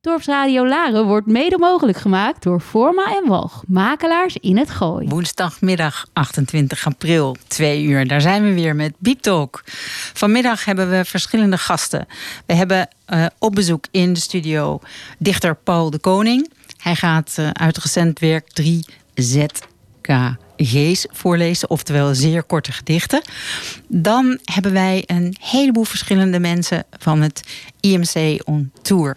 Dorpsradio Laren wordt mede mogelijk gemaakt door Forma en Walg, makelaars in het Gooi. Woensdagmiddag 28 april, 2 uur. Daar zijn we weer met Beep Talk. Vanmiddag hebben we verschillende gasten. We hebben uh, op bezoek in de studio dichter Paul de Koning. Hij gaat uh, uit recent werk 3ZKG's voorlezen, oftewel zeer korte gedichten. Dan hebben wij een heleboel verschillende mensen van het IMC on Tour.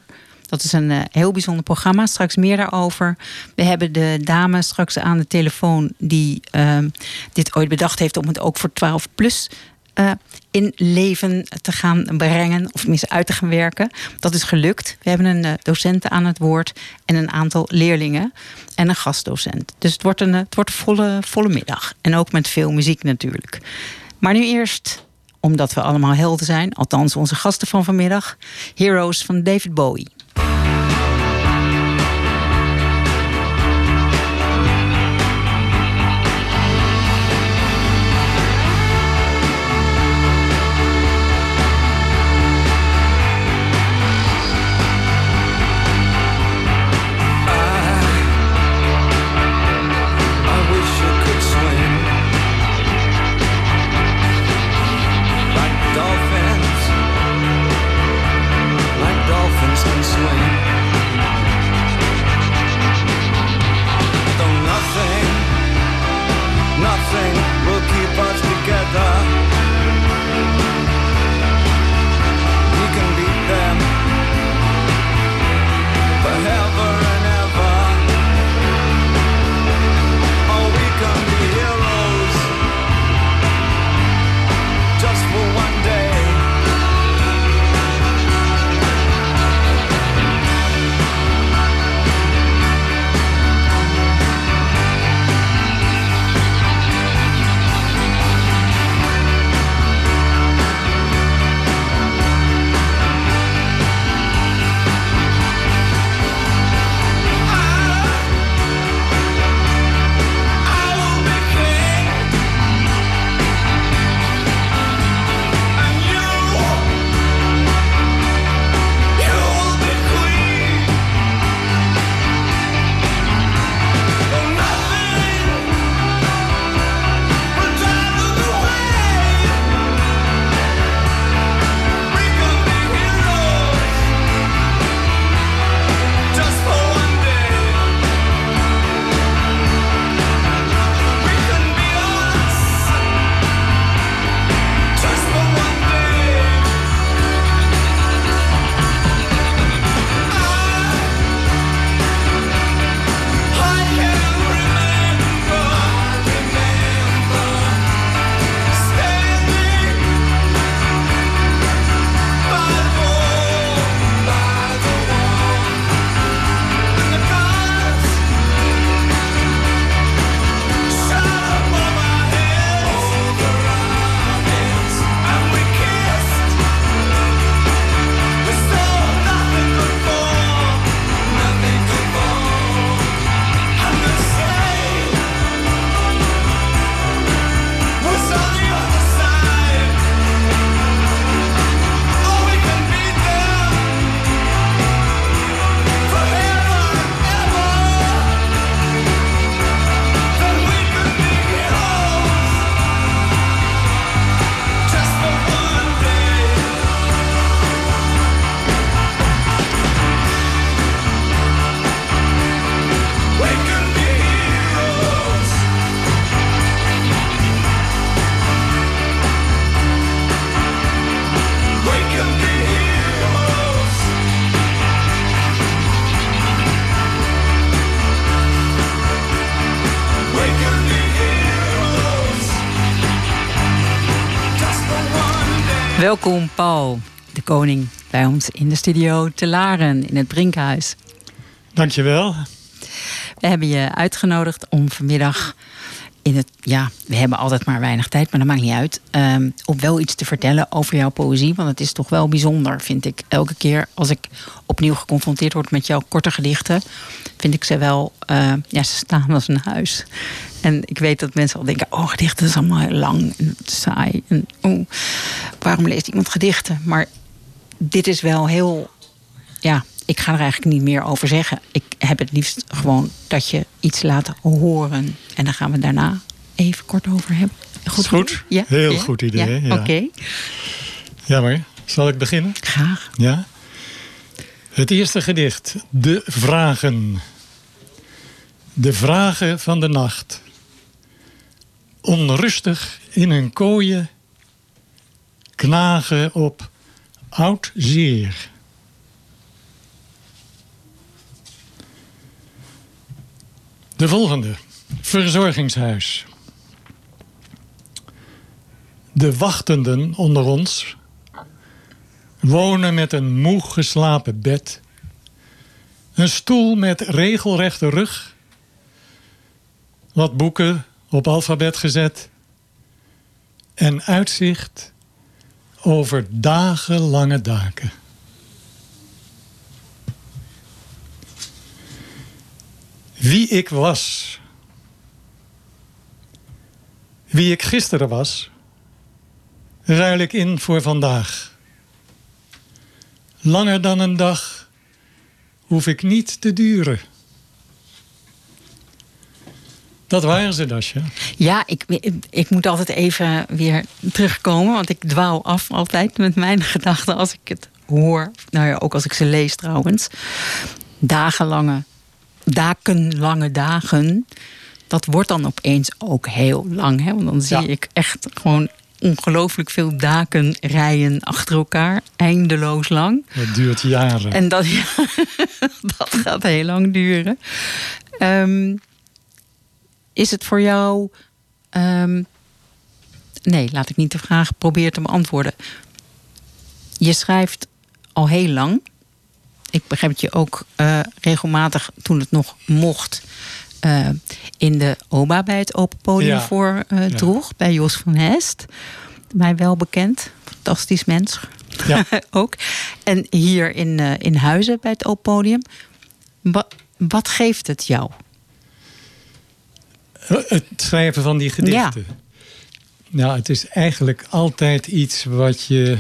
Dat is een uh, heel bijzonder programma. Straks meer daarover. We hebben de dame straks aan de telefoon die uh, dit ooit bedacht heeft om het ook voor 12 plus uh, in leven te gaan brengen, of tenminste uit te gaan werken. Dat is gelukt. We hebben een uh, docent aan het woord en een aantal leerlingen en een gastdocent. Dus het wordt een, het wordt een volle, volle middag. En ook met veel muziek natuurlijk. Maar nu eerst, omdat we allemaal helden zijn, althans onze gasten van vanmiddag, Heroes van David Bowie. Welkom Paul, de koning, bij ons in de studio te Laren in het Brinkhuis. Dankjewel. We hebben je uitgenodigd om vanmiddag in het. Ja, we hebben altijd maar weinig tijd, maar dat maakt niet uit. Um, om wel iets te vertellen over jouw poëzie. Want het is toch wel bijzonder, vind ik. Elke keer als ik opnieuw geconfronteerd word met jouw korte gedichten, vind ik ze wel. Uh, ja, ze staan als een huis. En ik weet dat mensen al denken: oh, gedichten is allemaal heel lang en saai. En oh, waarom leest iemand gedichten? Maar dit is wel heel. Ja, ik ga er eigenlijk niet meer over zeggen. Ik heb het liefst gewoon dat je iets laat horen. En dan gaan we daarna even kort over hebben. Goed, goed. Ja? Heel goed idee. Ja, Oké. Ja, maar zal ik beginnen? Graag. Ja. Het eerste gedicht, De Vragen. De vragen van de nacht. Onrustig in hun kooien, knagen op oud zeer. De volgende, verzorgingshuis. De wachtenden onder ons wonen met een moe geslapen bed, een stoel met regelrechte rug, wat boeken op alfabet gezet en uitzicht over dagenlange daken. Wie ik was, wie ik gisteren was, ruil ik in voor vandaag. Langer dan een dag hoef ik niet te duren. Dat waren ze, Dasje. Ja, ik, ik moet altijd even weer terugkomen. Want ik dwaal af altijd met mijn gedachten als ik het hoor. Nou ja, ook als ik ze lees trouwens. Dagenlange, dakenlange dagen. Dat wordt dan opeens ook heel lang. Hè? Want dan zie ik echt gewoon ongelooflijk veel daken rijden achter elkaar, eindeloos lang. Dat duurt jaren. En dat, dat gaat heel lang duren. Um, is het voor jou. Um, nee, laat ik niet de vraag proberen te beantwoorden. Je schrijft al heel lang. Ik begrijp dat je ook uh, regelmatig, toen het nog mocht, uh, in de OBA bij het Open Podium ja. voor uh, droeg. Ja. Bij Jos van Hest. Mij wel bekend. Fantastisch mens. Ja. ook. En hier in, in Huizen bij het Open Podium. Wat, wat geeft het jou? Het schrijven van die gedichten. Ja. Nou, het is eigenlijk altijd iets wat je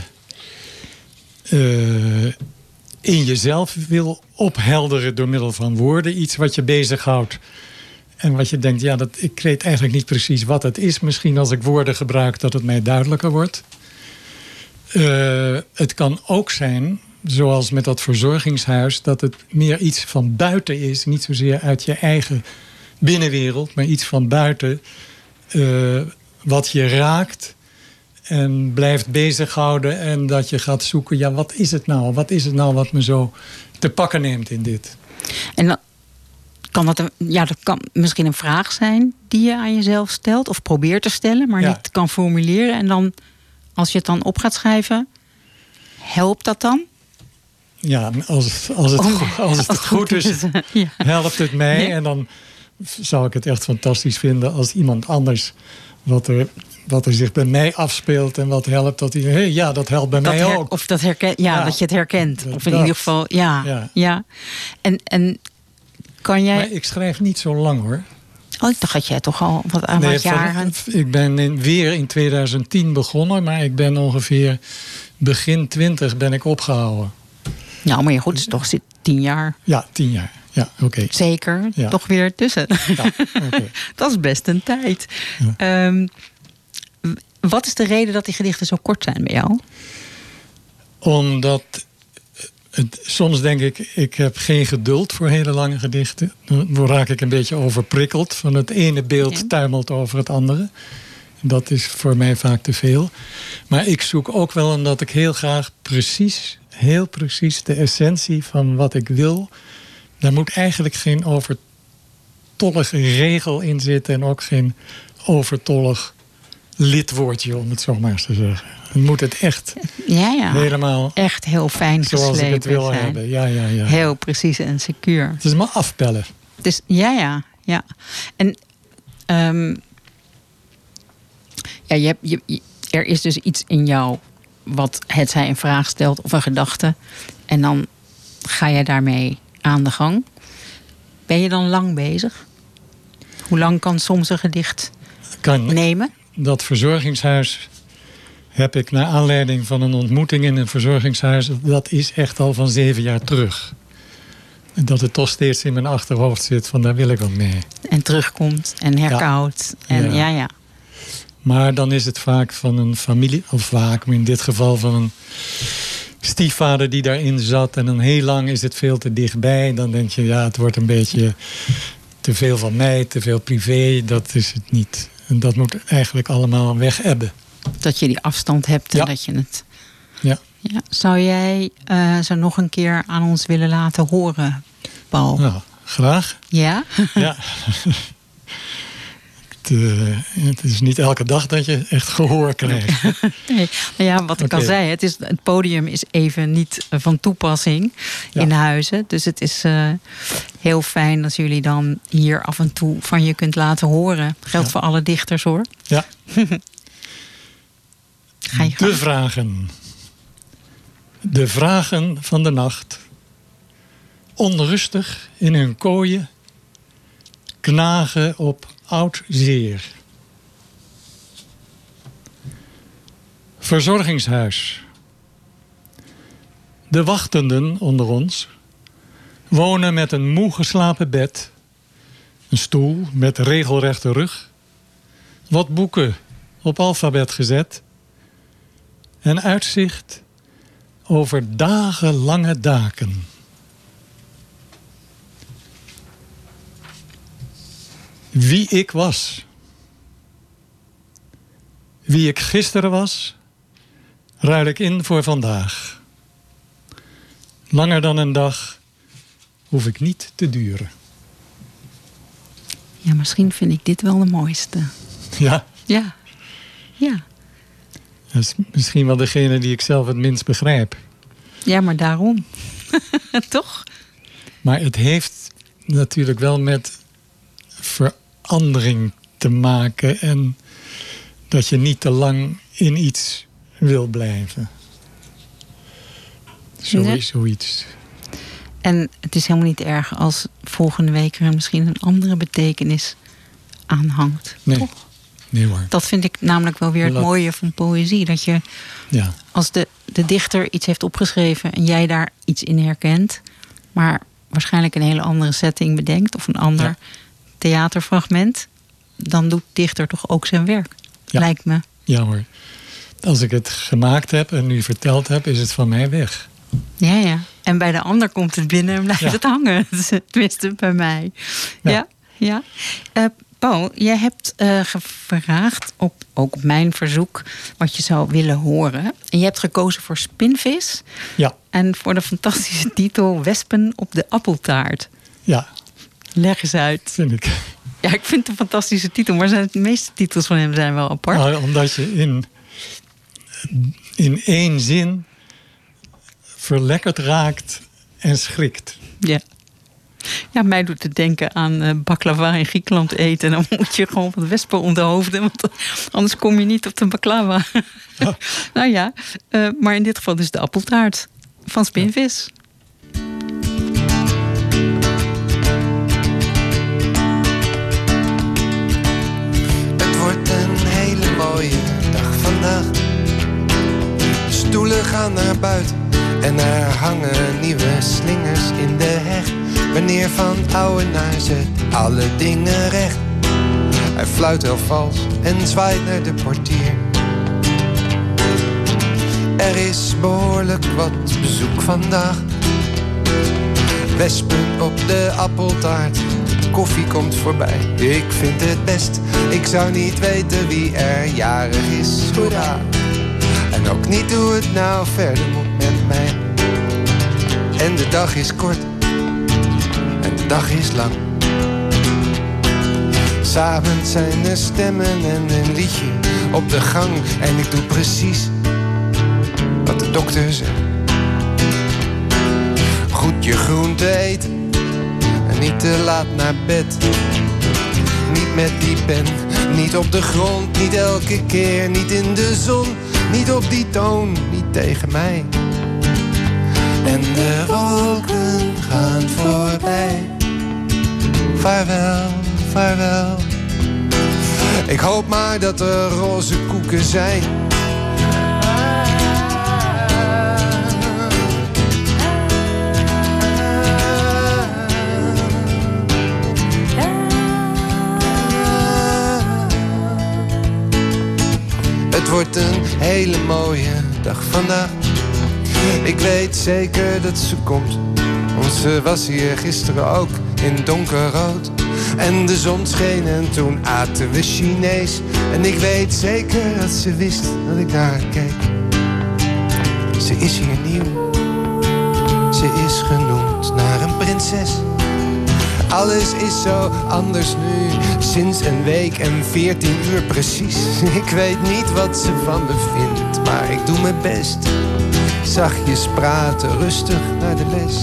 uh, in jezelf wil ophelderen door middel van woorden. Iets wat je bezighoudt. En wat je denkt, ja, dat, ik weet eigenlijk niet precies wat het is. Misschien als ik woorden gebruik dat het mij duidelijker wordt. Uh, het kan ook zijn, zoals met dat verzorgingshuis, dat het meer iets van buiten is. Niet zozeer uit je eigen binnenwereld, maar iets van buiten. Uh, wat je raakt en blijft bezighouden. En dat je gaat zoeken, ja, wat is het nou? Wat is het nou wat me zo te pakken neemt in dit? En dan kan dat, een, ja, dat kan misschien een vraag zijn die je aan jezelf stelt of probeert te stellen, maar ja. niet kan formuleren. En dan, als je het dan op gaat schrijven, helpt dat dan? Ja, als, als, het, oh, als het, goed is, ja. helpt het mij. Nee. En dan zou ik het echt fantastisch vinden als iemand anders wat er, wat er zich bij mij afspeelt en wat helpt, dat hij, hey, ja, dat helpt bij dat mij ook. Of dat, herken, ja, ja, dat je het herkent. Of in dat. ieder geval, ja. ja. ja. En, en kan jij... Maar ik schrijf niet zo lang hoor. Oh, ik dacht dat jij toch al wat aan nee, jaren... Ik ben in, weer in 2010 begonnen, maar ik ben ongeveer begin 20 ben ik opgehouden. Nou, maar je goed, het is toch tien jaar. Ja, tien jaar. Ja, oké. Okay. Zeker, ja. toch weer tussen. Ja, okay. dat is best een tijd. Ja. Um, wat is de reden dat die gedichten zo kort zijn bij jou? Omdat het, soms denk ik, ik heb geen geduld voor hele lange gedichten. Dan raak ik een beetje overprikkeld. Van het ene beeld ja. tuimelt over het andere. Dat is voor mij vaak te veel. Maar ik zoek ook wel omdat ik heel graag precies, heel precies de essentie van wat ik wil. Daar moet eigenlijk geen overtollige regel in zitten. En ook geen overtollig lidwoordje, om het zo maar eens te zeggen. Dan moet het echt ja, ja. helemaal... Echt heel fijn Zoals ik het wil zijn. hebben. Ja, ja, ja. Heel precies en secuur. Het is maar afpellen. Dus, ja, ja, ja. En um, ja, je hebt, je, er is dus iets in jou wat het zij een vraag stelt of een gedachte. En dan ga je daarmee aan de gang. Ben je dan lang bezig? Hoe lang kan soms een gedicht kan, nemen? Dat verzorgingshuis heb ik naar aanleiding van een ontmoeting in een verzorgingshuis. Dat is echt al van zeven jaar terug. Dat het toch steeds in mijn achterhoofd zit van daar wil ik wat mee. En terugkomt en herkoudt. En ja. Ja. ja, Maar dan is het vaak van een familie, of vaak, maar in dit geval van een stiefvader die daarin zat. En dan heel lang is het veel te dichtbij. Dan denk je, ja, het wordt een beetje te veel van mij, te veel privé. Dat is het niet. En dat moet eigenlijk allemaal weg ebben. Dat je die afstand hebt en Ja. dat je het... Ja. Ja. Zou jij eh ze nog een keer aan ons willen laten horen, Paul? Nou, graag. Ja? Ja. het, eh, het is niet elke dag dat je echt gehoor krijgt. Nee. Nou ja, wat ik al Oké. zei, het, is, het podium is even niet van toepassing Ja. in huizen. Dus het is eh, heel fijn als jullie dan hier af en toe van je kunt laten horen. Geldt Ja. voor alle dichters hoor. Ja. Ga je De vragen. De vragen van de nacht. Onrustig in hun kooien. Knagen op oud zeer. Verzorgingshuis. De wachtenden onder ons wonen met een moe geslapen bed, een stoel met regelrechte rug, wat boeken op alfabet gezet en uitzicht over dagenlange daken. Wie ik was. Wie ik gisteren was, ruil ik in voor vandaag. Langer dan een dag hoef ik niet te duren. Ja, misschien vind ik dit wel de mooiste. Ja, Ja. Ja. dat is misschien wel degene die ik zelf het minst begrijp. Ja, maar daarom. Toch? Maar het heeft natuurlijk wel met verandering te maken. En dat je niet te lang in iets wil blijven. Zo, Nee. Zoiets. En het is helemaal niet erg als volgende week er misschien een andere betekenis aan hangt. Nee. Toch? Nee hoor. Dat vind ik namelijk wel weer het Dat- mooie van poëzie. Dat je Ja, als de, de dichter iets heeft opgeschreven en jij daar iets in herkent, maar waarschijnlijk een hele andere setting bedenkt of een ander Ja. Theaterfragment, dan doet dichter toch ook zijn werk. Ja. Lijkt me. ja hoor. Als ik het gemaakt heb en nu verteld heb, is het van mij weg. Ja, ja. En bij de ander komt het binnen en blijft Ja. het hangen. Tenminste, bij mij. Ja, Ja. ja. Eh, Paul, jij hebt eh, gevraagd, op, ook op mijn verzoek, wat je zou willen horen. En je hebt gekozen voor Spinvis. Ja, En voor de fantastische titel Wespen op de appeltaart. ja, Leg eens uit. vind ik. Ja, ik vind het een fantastische titel, maar zijn de meeste titels van hem zijn wel apart. Nou, omdat je in, in één zin verlekkerd raakt en schrikt. Ja. Ja, mij doet het denken aan eh, baklava in Griekenland eten. En dan moet je gewoon wat wespen om de hoofden, want anders kom je niet op de baklava. Ja. nou ja, eh, maar in dit geval dus de appeltaart van Spinvis. Mooie dag vandaag. Stoelen gaan naar buiten en er hangen nieuwe slingers in de heg. Meneer van Ouwenaar zet alle dingen recht. Hij fluit heel vals en zwaait naar de portier. Er is behoorlijk wat bezoek vandaag. Wespen op de appeltaart. Koffie komt voorbij. Ik vind het best. Ik zou niet weten wie er jarig is. Hoera. En ook niet hoe het nou verder moet met mij. En de dag is kort. En de dag is lang. Samen zijn er stemmen en een liedje op de gang. En ik doe precies wat de dokter zegt. Goed je groente eten en niet te laat naar bed. Niet met die pen, niet op de grond, niet elke keer, niet in de zon, niet op die toon, niet tegen mij. En de wolken gaan voorbij. Vaarwel, vaarwel. Ik hoop maar dat er roze koeken zijn. Vandaag. Ik weet zeker dat ze komt, want ze was hier gisteren ook in donkerrood. En de zon scheen en toen aten we Chinees. En ik weet zeker dat ze wist dat ik naar haar keek. Ze is hier nieuw, ze is genoemd naar een prinses. Alles is zo anders nu, sinds een week en veertien uur precies. Ik weet niet wat ze van me vindt, maar ik doe mijn best. Zachtjes praten, rustig naar de les.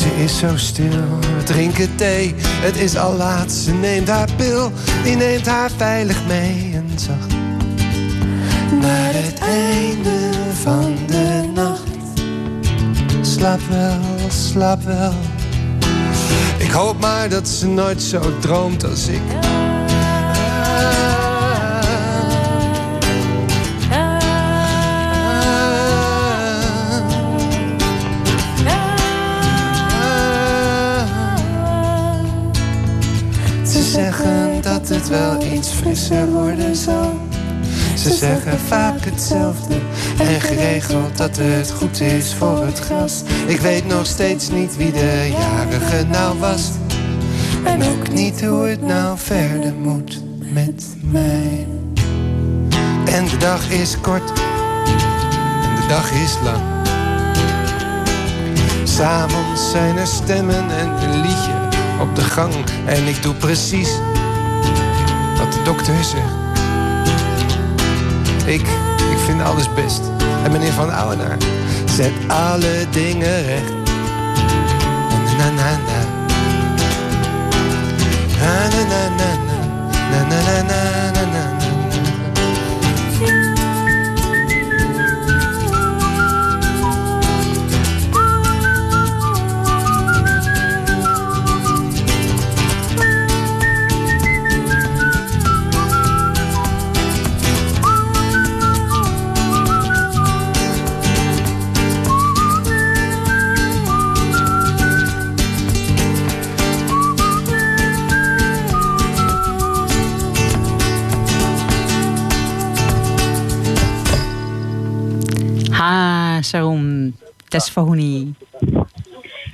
Ze is zo stil, we drinken thee, het is al laat. Ze neemt haar pil, die neemt haar veilig mee en zacht. Naar het einde van de nacht. Slaap wel, slaap wel. Ik hoop maar dat ze nooit zo droomt als ik. Het wel iets frisser worden zal. Ze zeggen vaak hetzelfde en geregeld dat het goed is voor het gras. Ik weet nog steeds niet wie de jarige nou was. En ook niet hoe het nou verder moet met mij. En de dag is kort en de dag is lang. S'avonds zijn er stemmen en een liedje op de gang. En ik doe precies dokter zegt. Ik, ik vind alles best. En meneer Van Ouwenaar zet alle dingen recht. Na. Na na na na na. Na Sharon Tesfahoni.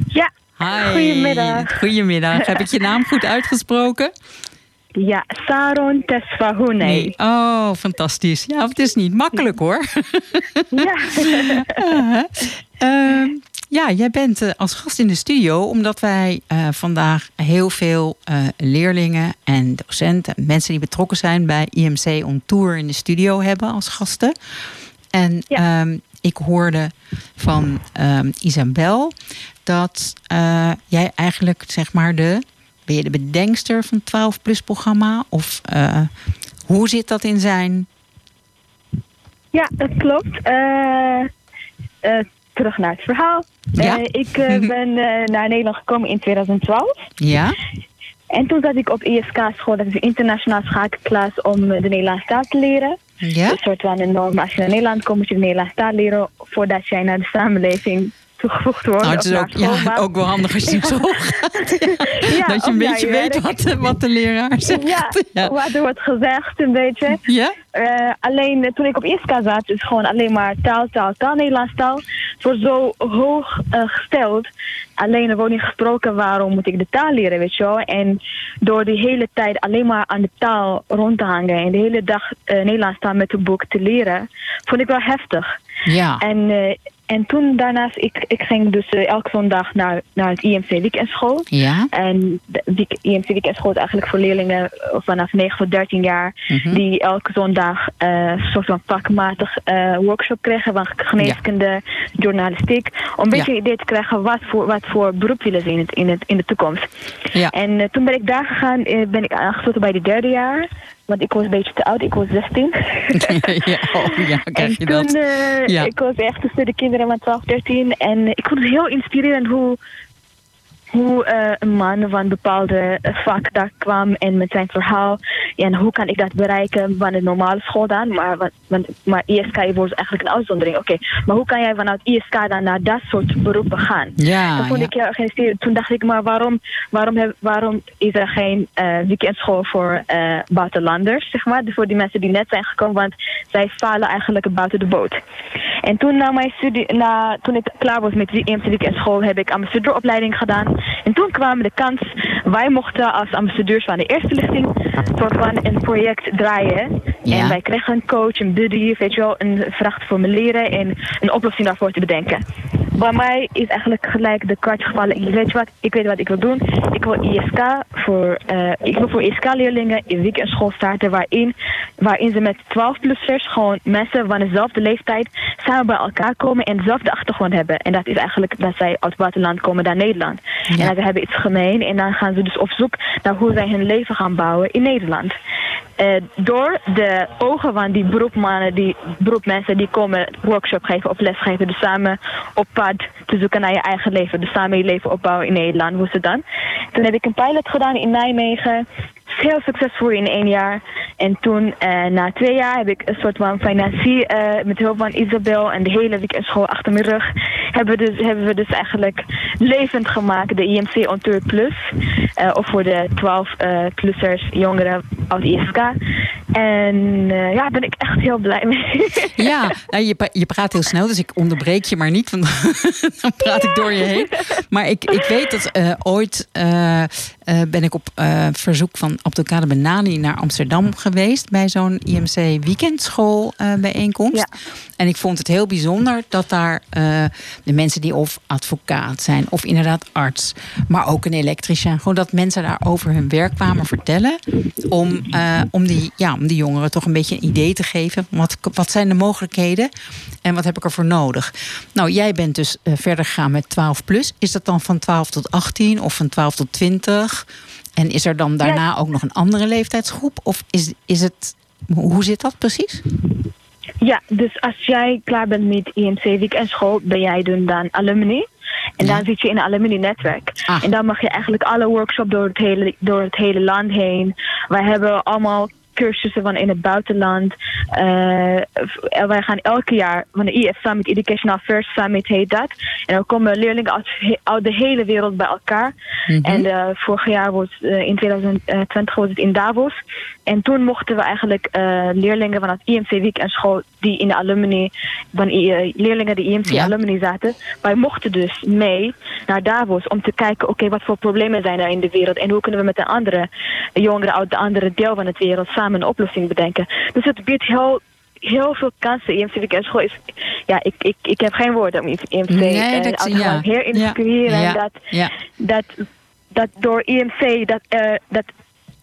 Ja, Hi. Goedemiddag. Goedemiddag. Heb ik je naam goed uitgesproken? ja, Saron Tesfahune. Oh, fantastisch. Ja, het is niet makkelijk hoor. Ja. Uh, uh, ja, jij bent uh, als gast in de studio omdat wij uh, vandaag heel veel uh, leerlingen en docenten, mensen die betrokken zijn bij IMC on Tour in de studio hebben als gasten. En ja. um, ik hoorde van um, Isabel dat jij eigenlijk zeg maar de ben je de bedenkster van het 12 plus programma of hoe zit dat in zijn? Ja, dat klopt terug naar het verhaal. Ja? Ik uh, ben naar Nederland gekomen in 2012. Ja. En toen zat ik op ISK-school, dat is een internationaal schakelklas om de Nederlandse taal te leren. Ja. Een soort van een norm. Als je naar Nederland komt, moet je de Nederlandse taal leren voordat jij naar de samenleving toegevoegd wordt. Nou, het is ook, ja, ook wel handig als je school gaat. ja, dat je een beetje weet wat de, wat de leraar zegt. Ja, ja, wat er wordt gezegd een beetje. Ja? Uh, alleen uh, toen ik op ISK zat, is gewoon alleen maar taal, taal, taal, Nederlands taal. Het wordt zo hoog uh, gesteld. Alleen er wordt niet gesproken waarom moet ik de taal leren, weet je wel. En door die hele tijd alleen maar aan de taal rond te hangen en de hele dag Nederlands taal met een boek te leren, vond ik wel heftig. Ja. En en toen daarnaast, ik, ik ging dus uh, elke zondag naar, naar het IMC weekendschool. Ja. En de IMC weekendschool is eigenlijk voor leerlingen vanaf 9 tot 13 jaar. Mhm. Mm -hmm. Die elke zondag uh, een soort van vakmatig uh, workshop krijgen van geneeskunde, ja. journalistiek. Om een beetje Ja. idee te krijgen wat voor, wat voor beroep willen ze in, het, in, het, in de toekomst. Ja. En toen ben ik daar gegaan, ben ik aangesloten bij de derde jaar. Want ik was een beetje te oud, ik was 16. ja, oh, ja, krijg je toen, dat. uh, Ja. ik was echt tussen de kinderen van 12, 13. En ik vond het heel inspirerend hoe, hoe eh, een man van een bepaalde eh, vak daar kwam en met zijn verhaal. En hoe kan ik dat bereiken van de normale school dan? Maar, want, maar ISK wordt eigenlijk een uitzondering. Oké, maar hoe kan jij vanuit ISK dan naar dat soort beroepen gaan? Ja, dat vond ja. ik heel geïnteresseerd. Toen dacht ik, maar waarom, waarom, heb, waarom is er geen eh weekendschool voor buitenlanders, zeg maar? Voor die mensen die net zijn gekomen, want zij falen eigenlijk buiten de boot. En toen, na mijn studie, na, toen ik klaar was met die weekendschool, heb ik ambassadeuropleiding gedaan. En toen kwam de kans, wij mochten als ambassadeurs van de eerste lichting soort van een project draaien. Ja. En wij kregen een coach, een buddy, weet je wel, een vraag te formuleren en een oplossing daarvoor te bedenken. Bij mij is eigenlijk gelijk de kwartje gevallen. Ik weet je wat, ik weet wat ik wil doen. Ik wil ISK voor, eh, ik wil voor ISK-leerlingen een weekendschool starten waarin, waarin ze met 12-plussers, gewoon mensen van dezelfde leeftijd, samen bij elkaar komen en dezelfde achtergrond hebben. En dat is eigenlijk dat zij uit het buitenland komen naar Nederland. En ze hebben iets gemeen en dan gaan ze dus op zoek naar hoe zij hun leven gaan bouwen in Nederland. Eh, door de ogen van die beroepmannen, die beroepmensen die komen workshop geven of lesgeven, dus samen op pad te zoeken naar je eigen leven, dus samen je leven opbouwen in Nederland, hoe het dan? Toen heb ik een pilot gedaan in Nijmegen, heel succesvol in één jaar. En toen, eh, na twee jaar, heb ik een soort van financier eh, met hulp van Isabel en de hele weekendschool achter mijn rug, hebben we dus, hebben we dus eigenlijk levend gemaakt, de IMC On Tour Plus. eh, of voor de 12-plussers, jongeren uit ISK. En ja, daar ben ik echt heel blij mee. Ja, nou, je, pra- je praat heel snel, dus ik onderbreek je maar niet, want dan praat ik door je heen. Maar ik, ik weet dat ooit eh, ben ik op eh, verzoek van Abdelkader Benani naar Amsterdam geweest bij zo'n IMC weekendschool eh, bijeenkomst. Ja. En ik vond het heel bijzonder dat daar de mensen die of advocaat zijn of inderdaad arts, maar ook een elektricien, gewoon dat mensen daar over hun werk kwamen vertellen om, om, die, ja, om die jongeren toch een beetje een idee te geven. Wat, wat zijn de mogelijkheden en wat heb ik ervoor nodig? Nou, jij bent dus verder gegaan met 12 plus. Is dat dan van 12 tot 18 of van 12 tot 20? En is er dan daarna ook nog een andere leeftijdsgroep? Of is, is het, hoe zit dat precies? Ja, dus als jij klaar bent met IMC weekendschool, ben jij dan, dan alumni. En Ja. dan zit je in een alumni-netwerk. Ah. En dan mag je eigenlijk alle workshops door het hele, door het hele land heen. Wij hebben allemaal cursussen van in het buitenland. Eh, wij gaan elke jaar van de IF Summit, Educational Affairs Summit heet dat. En dan komen leerlingen uit, de hele wereld bij elkaar. Mhm. En eh, vorig jaar was eh, in 2020 was het in Davos. En toen mochten we eigenlijk leerlingen vanuit IMC Week en school die in de alumni, van leerlingen die IMC Ja. alumni zaten, wij mochten dus mee naar Davos om te kijken, oké, wat voor problemen zijn er in de wereld en hoe kunnen we met de andere jongeren uit de andere deel van het wereld samen een oplossing bedenken. Dus het biedt heel heel veel kansen. IMC Week en school is, ja, ik, ik, ik heb geen woorden om IMC Nee, eh, dat- uit- ja. heel inspirerend Ja, dat ja. dat, dat door IMC dat, eh, dat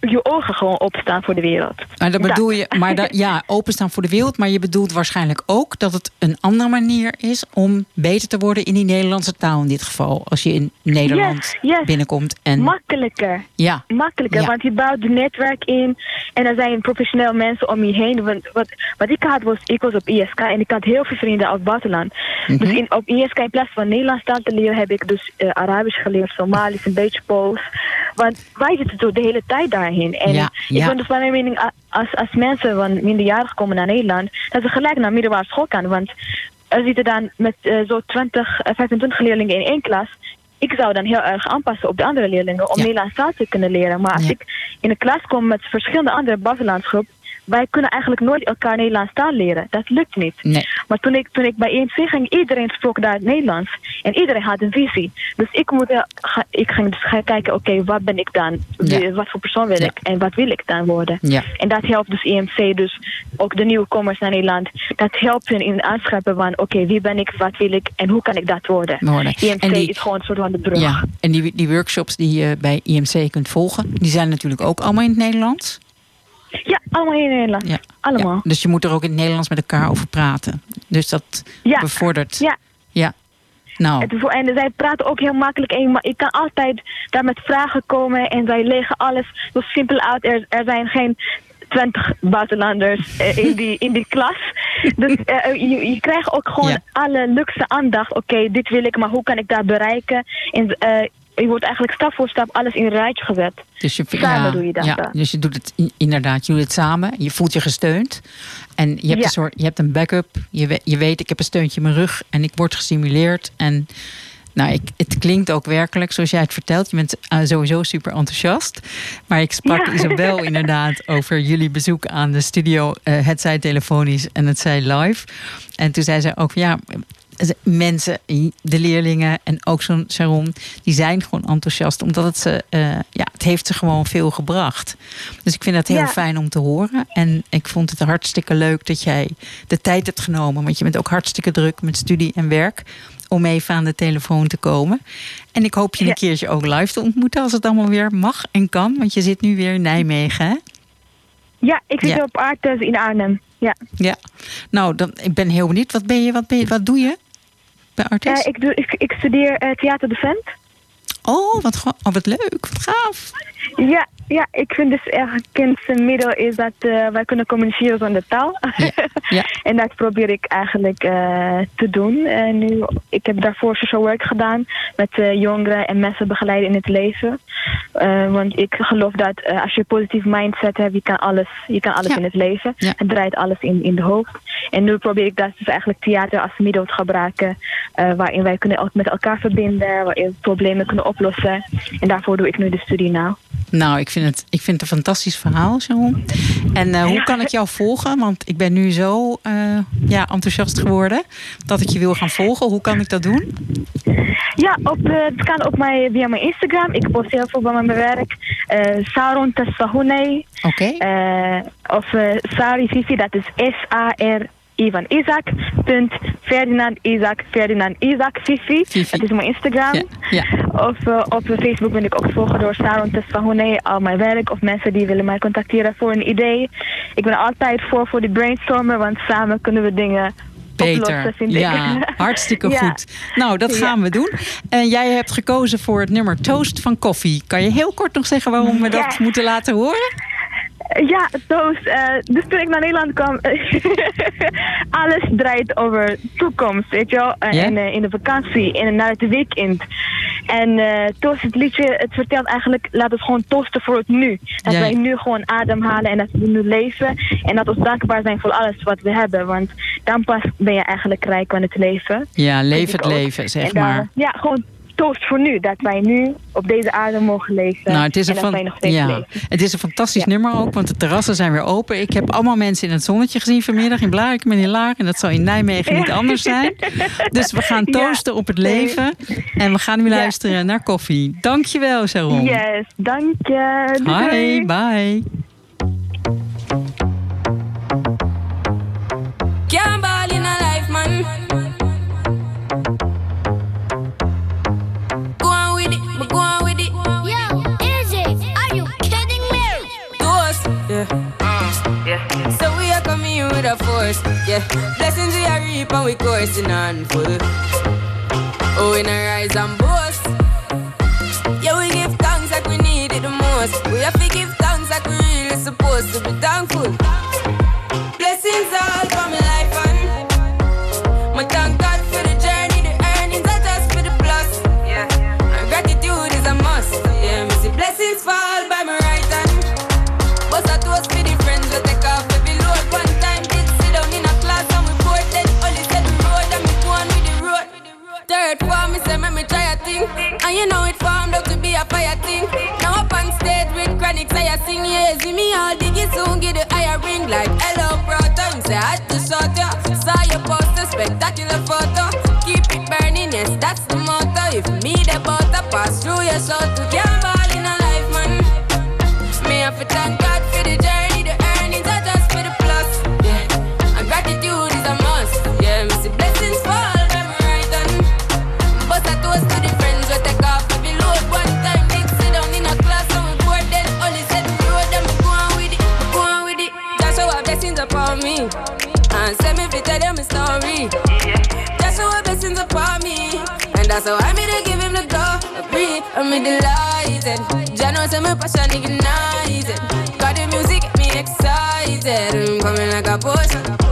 je ogen gewoon opstaan voor de wereld. Maar dat bedoel je, maar dat, ja, openstaan voor de wereld. Maar je bedoelt waarschijnlijk ook dat het een andere manier is om beter te worden in die Nederlandse taal in dit geval. Als je in Nederland Yes, yes. binnenkomt. En, Makkelijker. ja, Makkelijker, Ja. want je bouwt een netwerk in en er zijn professioneel mensen om je heen. Want wat, wat ik had was, ik was op ISK en ik had heel veel vrienden uit het buitenland. Mhm. Dus in, op ISK in plaats van Nederlands taal te leren heb ik dus eh, Arabisch geleerd, Somalisch, een beetje Pools. Want wij zitten de hele tijd daarheen. En Ja, ik ben dus van mijn mening, als, als mensen van minderjarigen komen naar Nederland, dat ze gelijk naar middelbare school gaan. Want er zitten dan met eh, zo 20, eh, 25 leerlingen in één klas. Ik zou dan heel erg aanpassen op de andere leerlingen om Ja. Nederlands taal te kunnen leren. Maar als ik in een klas kom met verschillende andere buitenlandsgroep, wij kunnen eigenlijk nooit elkaar Nederlands taal leren. Dat lukt niet. nee. Maar toen ik, toen ik bij EMC ging, iedereen sprak daar het Nederlands. En iedereen had een visie. Dus ik, moet, eh, ik ging dus gaan kijken, oké, wat ben ik dan? Ja. Wat voor persoon wil Ja. ik? En wat wil ik dan worden? Ja. En dat helpt dus EMC, dus ook de nieuwkomers naar Nederland. Dat helpt hen in het aanscherpen van, oké, wie ben ik, wat wil ik en hoe kan ik dat worden? Worden. EMC En die- is gewoon een soort van de brug. Ja, en die, die workshops die je bij IMC kunt volgen, die zijn natuurlijk ook allemaal in het Nederlands. Ja, allemaal in Nederland. Ja. Allemaal. Ja, dus je moet er ook in het Nederlands met elkaar over praten. Dus dat Ja. bevordert. Ja. ja. Nou, En zij praten ook heel makkelijk. En ik kan altijd daar met vragen komen en zij leggen alles zo simpel uit. Er, er zijn geen twintig buitenlanders eh, in, die, in die klas. Dus eh, je, je krijgt ook gewoon Ja. alle luxe aandacht. Oké, dit wil ik, maar hoe kan ik dat bereiken? En eh, je wordt eigenlijk stap voor stap alles in een rijtje gezet. Dus je, Samen doe je dat Ja, dus je doet het in- inderdaad, je doet het samen. Je voelt je gesteund. En je hebt, Ja. een, soort, je hebt een backup. Je, we- je weet, ik heb een steuntje in mijn rug en ik word gestimuleerd. En nou, ik, het klinkt ook werkelijk zoals jij het vertelt. Je bent eh, sowieso super enthousiast. Maar ik sprak Ja. Isabel inderdaad over jullie bezoek aan de studio. eh, het zij telefonisch en het zij live. En toen zei ze ook, van, ja, mensen, de leerlingen en ook zo'n Sharon, die zijn gewoon enthousiast. Omdat het ze, eh, ja, het heeft ze gewoon veel gebracht. Dus ik vind dat heel Ja. fijn om te horen. En ik vond het hartstikke leuk dat jij de tijd hebt genomen. Want je bent ook hartstikke druk met studie en werk. Om even aan de telefoon te komen. En ik hoop je een Ja. keertje ook live te ontmoeten. Als het allemaal weer mag en kan. Want je zit nu weer in Nijmegen, hè? Ja, ik zit Ja. op Artes in Arnhem. Ja. Ja. Nou, dan, ik ben heel benieuwd. Wat ben je, wat ben je, wat doe je bij Artis? Eh, ik, doe, ik, ik studeer eh, theater de Vent. Oh, wat, oh, wat leuk. Wat gaaf. Ja, ja, ik vind dus een middel is dat eh, wij kunnen communiceren zonder taal. Ja, ja. en dat probeer ik eigenlijk eh, te doen. En nu, ik heb daarvoor social work gedaan met eh, jongeren en mensen begeleiden in het leven. Eh, want ik geloof dat eh, als je een positief mindset hebt, je kan alles, je kan alles Ja. in het leven. Ja. Het draait alles in, in de hoofd. En nu probeer ik dat dus eigenlijk theater als middel te gebruiken. eh, waarin wij kunnen met elkaar verbinden, waarin we problemen kunnen oplossen. En daarvoor doe ik nu de studie nou. Nou, ik vind, het, ik vind het een fantastisch verhaal, Sharon. En eh, hoe kan ik jou volgen? Want ik ben nu zo eh, ja, enthousiast geworden dat ik je wil gaan volgen. Hoe kan ik dat doen? Ja, op, eh, het kan op mij, via mijn Instagram. Ik post heel veel van mijn werk. Saron Tessahune. Oké. Of Sari Vivi, dat is S-A-R. I van Isaac, punt Ferdinand Isaac, Ferdinand Isaac, Vivi. Vivi. Dat is mijn Instagram. Ja, ja. Of eh, op Facebook ben ik ook te volgen door Saron Tesfahone, al mijn werk. Of mensen die willen mij contacteren voor een idee. Ik ben altijd voor voor die brainstormen, want samen kunnen we dingen Beter. Ja, ik. hartstikke Ja. goed. Nou, dat Ja. gaan we doen. En jij hebt gekozen voor het nummer Toast van Koffie. Kan je heel kort nog zeggen waarom we dat Ja. moeten laten horen? Ja, Toast. eh, dus toen ik naar Nederland kwam, alles draait over toekomst, weet je wel. Eh? En eh, in de vakantie en naar het weekend. En eh Toast, het liedje, het vertelt eigenlijk, laat het gewoon toasten voor het nu. Dat Ja. wij nu gewoon ademhalen en dat we nu leven. En dat we dankbaar zijn voor alles wat we hebben. Want dan pas ben je eigenlijk rijk aan het leven. Ja, leef het ook. leven, zeg En maar. Ja, gewoon toast voor nu. Dat wij nu op deze aarde mogen leven. Nou, het is, en een wij nog steeds ja, leven. het is een fantastisch Ja. nummer ook, want de terrassen zijn weer open. Ik heb allemaal mensen in het zonnetje gezien vanmiddag in Blarikum en in Laar. En dat zal in Nijmegen niet anders zijn. Dus we gaan Ja. toosten op het leven. En we gaan nu luisteren naar koffie. Dankjewel, Sharon. Yes, dank je. Hi, bye. A force, yeah. Blessings we are reap and we coursing on full. Oh, we not rise and eso tú quieres. I'm delighted. Jano say my passion ignited. Got the music get me excited. I'm coming like a potion.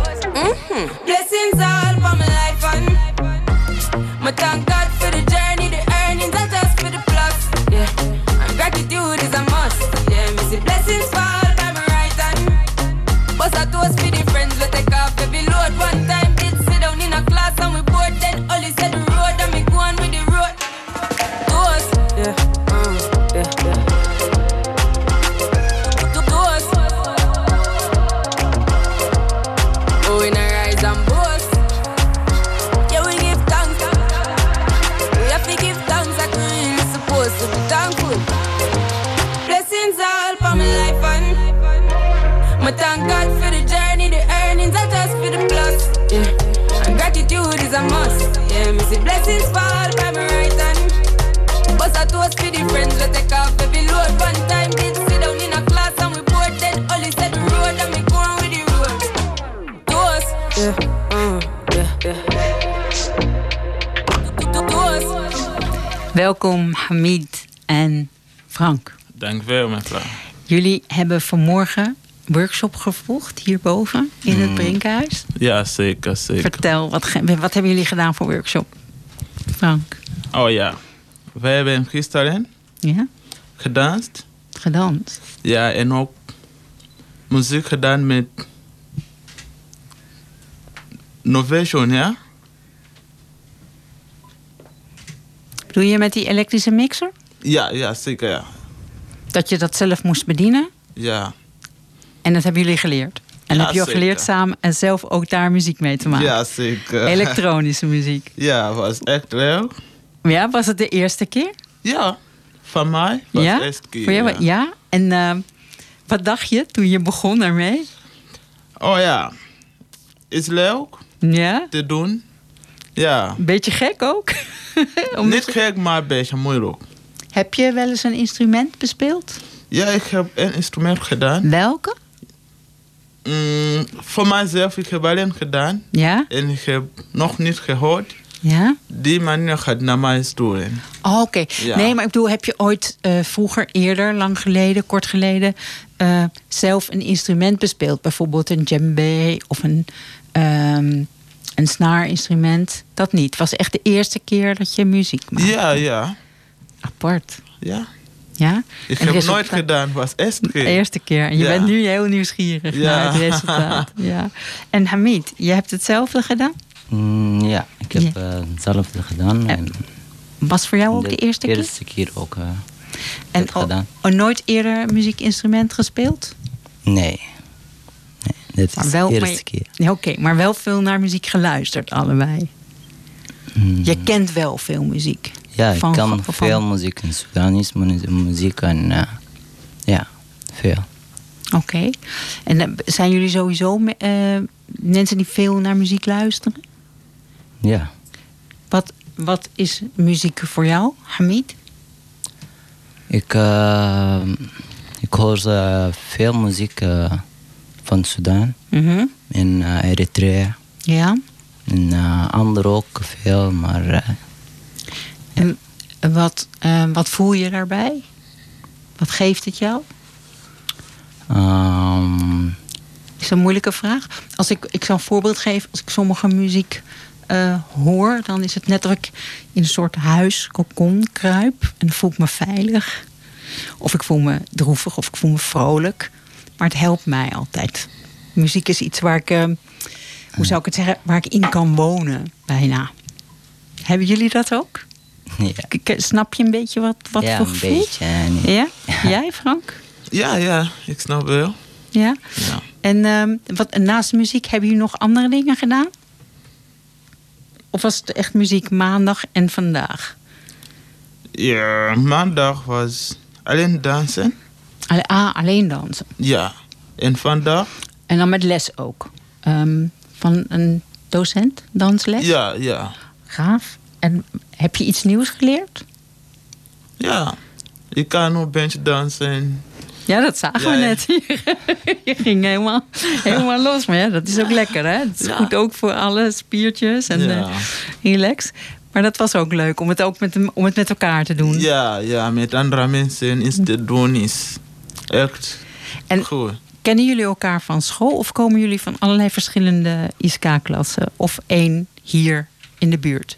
Welkom Hamid en Frank. Dank wel, mevrouw. Jullie hebben vanmorgen workshop gevolgd hierboven in het Mm. Brinkhuis. Ja, zeker, zeker. Vertel, wat, wat hebben jullie gedaan voor workshop? Frank. Oh ja. Wij hebben gisteren Ja? gedanst. Gedanst. Ja, en ook muziek gedaan met Novation, ja? Doe je met die elektrische mixer? Ja, ja, zeker, ja. Dat je dat zelf moest bedienen? Ja, En dat hebben jullie geleerd? En Ja, heb je ook geleerd samen en zelf ook daar muziek mee te maken? ja zeker. Elektronische muziek. Ja, was echt leuk. Ja, was het de eerste keer? Ja, van mij was ja? de eerste keer. Voor jou, ja. ja? En eh, wat dacht je toen je begon ermee? Oh ja, is leuk Ja? te doen. Ja, Een beetje gek ook? Niet gek, maar een beetje moeilijk. Heb je wel eens een instrument bespeeld? Ja, ik heb een instrument gedaan. Welke? Mm, voor mijzelf, ik heb alleen gedaan. Ja? En ik heb nog niet gehoord. Ja? Die manier gaat naar mij sturen. Oh, Oké. Ja. Nee, maar ik bedoel, heb je ooit eh, vroeger, eerder, lang geleden, kort geleden, eh, zelf een instrument bespeeld? Bijvoorbeeld een djembe of een, ehm een snaarinstrument? Dat niet. Het was echt de eerste keer dat je muziek maakte. Ja, ja. Apart. ja. Ja? Ik En heb resultaat- nooit gedaan, was de eerste keer. De eerste keer. En je Ja. bent nu heel nieuwsgierig Ja. naar het resultaat. Ja. En Hamid, je hebt hetzelfde gedaan? Mm, ja, ik heb eh, hetzelfde gedaan. En Was voor jou ook de, eerste keer? eerste keer ook eh, En gedaan. oh, nooit eerder een muziekinstrument gespeeld? Nee. Dit Maar is wel, de maar- eerste keer. Ja, Oké, maar wel veel naar muziek geluisterd, allebei. Mm, Je kent wel veel muziek. ja, ik kan van- veel muziek in Sudanese mu- muziek en eh, ja, veel. Oké. En eh, zijn jullie sowieso eh, mensen die veel naar muziek luisteren? Ja, Wat, wat is muziek voor jou, Hamid? ik, ik hoor veel muziek van Sudan Mhm. en eh, Eritrea. Ja. En uh, anderen ook veel, maar eh, En wat, eh, wat voel je daarbij? Wat geeft het jou? ehm, is een moeilijke vraag. Als ik, ik zal een voorbeeld geven. Als ik sommige muziek eh, hoor, dan is het net of ik in een soort huis, kokon kruip. En dan voel ik me veilig. Of ik voel me droevig of ik voel me vrolijk. Maar het helpt mij altijd. Muziek is iets waar ik, eh, hoe zou ik het zeggen, waar ik in kan wonen, bijna. Hebben jullie dat ook? ja, Snap je een beetje wat, wat ja voor een gevoel? beetje. en- Ja? Jij, Frank? Ja, ja, ik snap wel. Ja? Ja. En ehm, wat, naast muziek hebben jullie nog andere dingen gedaan? Of was het echt muziek maandag en vandaag? ja, maandag was alleen dansen. Alle- Ah, alleen dansen. Ja. En vandaag? En dan met les ook. Ehm, van een docent, dansles? Ja, ja. Gaaf. En heb je iets nieuws geleerd? Ja. Ik kan nog een beetje dansen. Ja, dat zagen Ja, we net. Je ging helemaal, helemaal los. Maar ja, dat is ook lekker, hè? Het is Ja. goed ook voor alle spiertjes en Ja. eh, relax. Maar dat was ook leuk om het ook met, om het met elkaar te doen. Ja, ja, met andere mensen is te doen is echt En goed. Kennen jullie elkaar van school of komen jullie van allerlei verschillende ISK-klassen? Of één hier in de buurt?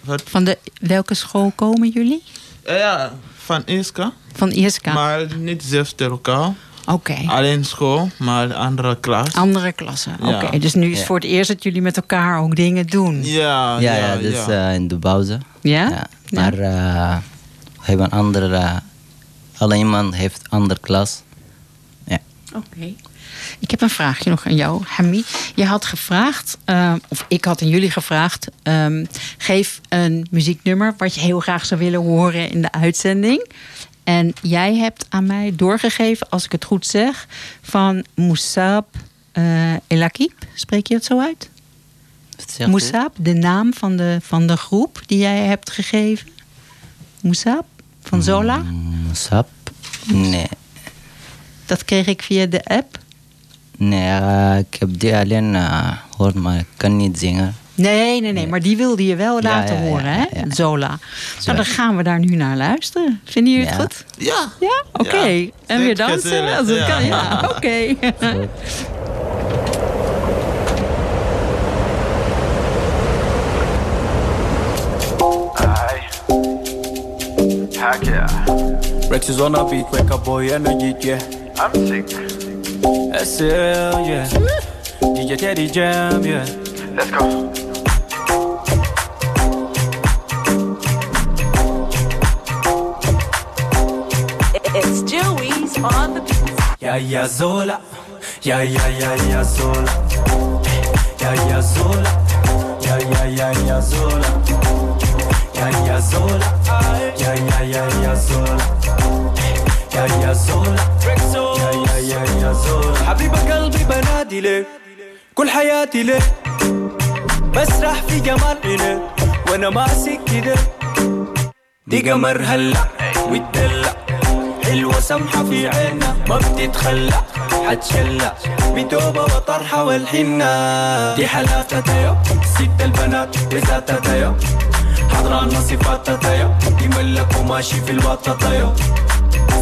Wat? Van de, welke school komen jullie? Eh, Ja, van Iska. Van ISK. Maar niet zelfs tegen elkaar. Oké. Alleen school, maar andere klas. Andere klassen. Ja. Oké, dus nu is het Ja. voor het eerst dat jullie met elkaar ook dingen doen. Ja, ja, ja, ja, dus ja. eh, in de pauze. Ja? Ja, maar eh, we hebben andere, eh, alle iemand heeft andere klas. Ja. Oké. Ik heb een vraagje nog aan jou, Hamid. Je had gevraagd, eh, of ik had aan jullie gevraagd... ehm, geef een muzieknummer wat je heel graag zou willen horen in de uitzending. En jij hebt aan mij doorgegeven, als ik het goed zeg, van Moussab eh Elakib. Spreek je het zo uit? Moussab, de naam van de, van de groep die jij hebt gegeven. Moussab van Zola. Mm, Sap? Nee. Dat kreeg ik via de app. Nee, ik heb die alleen eh, gehoord, maar ik kan niet zingen. Nee, nee, nee, maar die wilde je wel Ja, laten ja, ja, horen, hè? ja, ja. Zola. Nou, dan gaan we daar nu naar luisteren. Vinden jullie het goed? Ja. Ja? Oké. Ja. En weer dansen als het kan. Ja, oké. Heck yeah. Rex is on a beat, wake up boy energy, yeah. I'm sick. SL, yeah. DJ Teddy Jam, yeah. Let's go. It's Joey's on the beat. Yeah, yeah, Zola. Yeah, yeah, yeah, yeah, Zola. Yeah, yeah, Zola. Yeah, yeah, yeah, yeah, Zola. حبيبة قلبي بنادي كل حياتي ليه؟ بسرح في جمال إلك وأنا ماسك كده دي قمر هلا وتدلع حلوة سمحة في عينها ما بتتخلى. حتشلع بتوبة وطرحة والحنة. دي حلاقة يا ست البنات بذاتها يا حضران صفات تيو يملك وماشي في الوطة تيو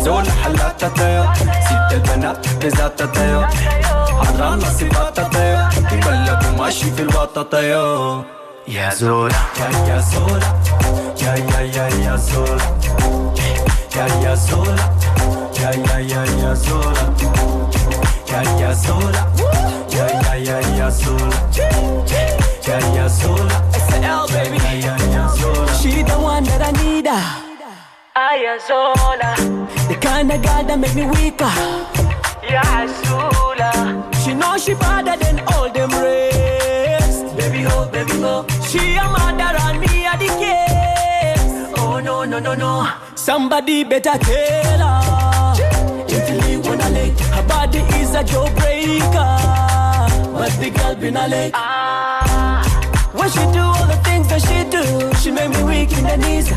زول حلاقة تيو ست البنات بذات تيو حضران صفات تيو يملك وماشي في الوطة تيو يا زولا يا يا زولا يا يا يا يا زولا يا يا زولا يا يا يا يا زولا يا يا زولا يا يا يا يا زولا يا يا زولا to baby. She the one that I need. Ah. Ayazola, The kind of girl that make me weaker. Yasula. She know she better than all them rest. Baby ho, baby ho. She a mother and me a the case. Oh no no no no. Somebody better tell her. Gently wanna lick. Her body is a jawbreaker. But the girl been a lick. Ah. When she do all the things that she do, she made me weak in the knees.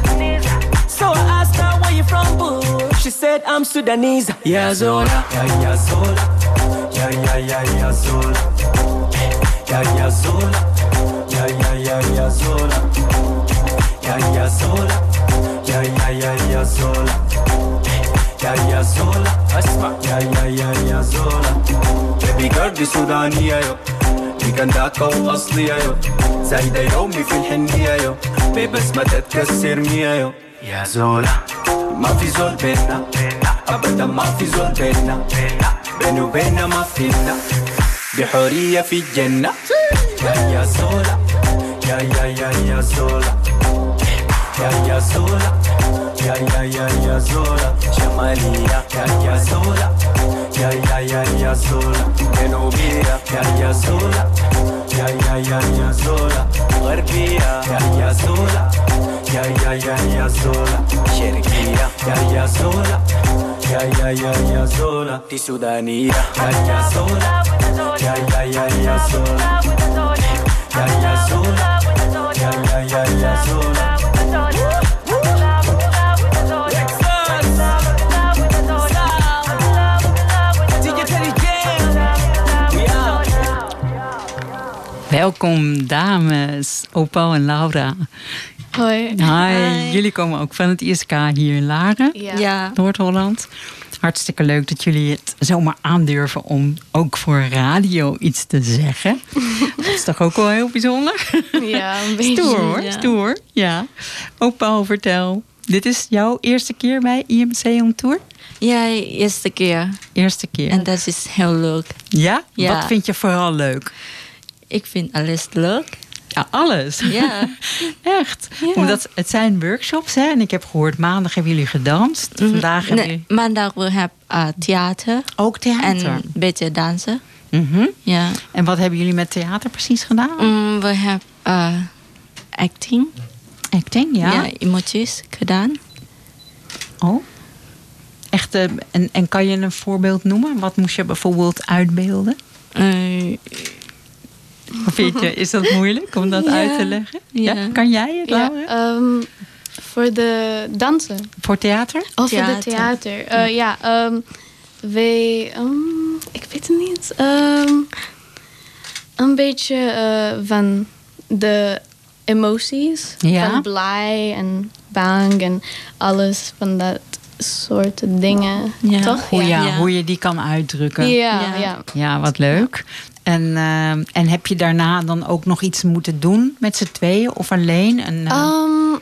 So I asked her where you from, boo. She said I'm Sudanese. Yeah, Zola. Yeah, yeah, Zola. Yeah, yeah, yeah, yeah, Zola. Yeah, yeah, Zola. Yeah, yeah, yeah, yeah, Zola. Yeah, yeah, Zola. Yeah, yeah, yeah, yeah, Zola. Yeah, yeah, Zola. Asma. Yeah, yeah, yeah, yeah, Zola. Baby girl, the Sudanese. يو دي كنداكا واصلية يو. زايدة يومي في الحنية يو. ما تتكسر مية يو. يا زولا. ما في زول بينا. أبدا ما في زول بينا. بيني وبيننا ما فينا. بحرية في الجنة. يا يا زولا. يا يا يا يا زولا. يا يا زولا. يا يا يا يا زولا. شمالية. يا يا زولا. ¿Qué haría sola? Que no hubiera, ¿qué haría sola? ¿Qué haría sola? Mujer pía, ¿qué haría sola? ¿Qué haría sola? Jerquía, ¿qué haría sola? ¿Qué haría sola? Tisudanía, ¿qué haría sola? ¿Qué haría sola? ¿Qué haría sola? ¿Qué haría sola? Welkom, dames. Opal en Laura. Hoi. Hi. Jullie komen ook van het ISK hier in Laren, Ja. Noord-Holland. Hartstikke leuk dat jullie het zomaar aandurven om ook voor radio iets te zeggen. Dat is toch ook wel heel bijzonder? Ja, een beetje. Stoer hoor, ja. stoer. Ja. Opal, vertel. Dit is jouw eerste keer bij IMC on Tour? Ja, eerste keer. Eerste keer. En dat is heel leuk. Ja? Ja. Wat vind je vooral leuk? Ik vind alles leuk. Ja, alles. Ja. Echt. Omdat het zijn workshops, hè? En ik heb gehoord, maandag hebben jullie gedanst. Vandaag hebben Nee, jullie... maandag we hebben uh, theater. Ook theater. En een beetje dansen. Mhm. Ja. En wat hebben jullie met theater precies gedaan? Mm, we hebben uh, acting. Acting, ja. Ja, emoties gedaan. Oh. Echt, eh, en, en kan je een voorbeeld noemen? Wat moest je bijvoorbeeld uitbeelden? Of vind je, is dat moeilijk om dat Ja. uit te leggen? Ja. Ja. Kan jij het, Ja, Laura? ehm, voor de dansen. Voor theater? Of voor de Theater. theater. Eh, ja, ehm, wij... ehm, ik weet het niet. Ehm, een beetje eh, van de emoties. Ja. Van blij en bang en alles van dat soort dingen. Ja. Toch? Hoe, ja, Ja. hoe je die kan uitdrukken. Ja, Ja. ja. Ja, wat leuk. En, eh, en heb je daarna dan ook nog iets moeten doen met z'n tweeën of alleen? Een, eh, Ehm,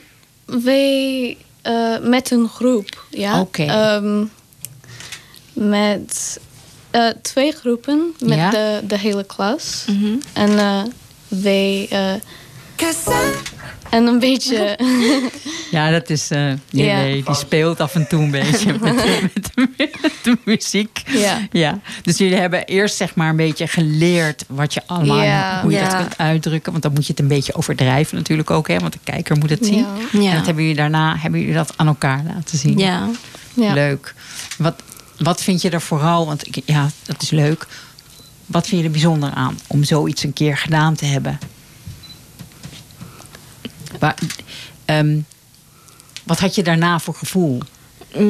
wij eh, met een groep, ja. Oké. Ehm, met eh, twee groepen, met Ja. de, de hele klas. mhm. En eh, wij... en een beetje... Ja, dat is. Ja. nee, die speelt af en toe een beetje met, de, met, de, met de muziek. Ja. ja. Dus jullie hebben eerst zeg maar een beetje geleerd wat je allemaal, Ja. hoe je dat kunt uitdrukken. Want dan moet je het een beetje overdrijven natuurlijk ook, hè? Want de kijker moet het zien. Ja. En dat hebben jullie daarna hebben jullie dat aan elkaar laten zien. Ja. Leuk. Wat, wat vind je er vooral? Want ik- ja, dat is leuk. Wat vind je er bijzonder aan om zoiets een keer gedaan te hebben? Waar, ehm, wat had je daarna voor gevoel?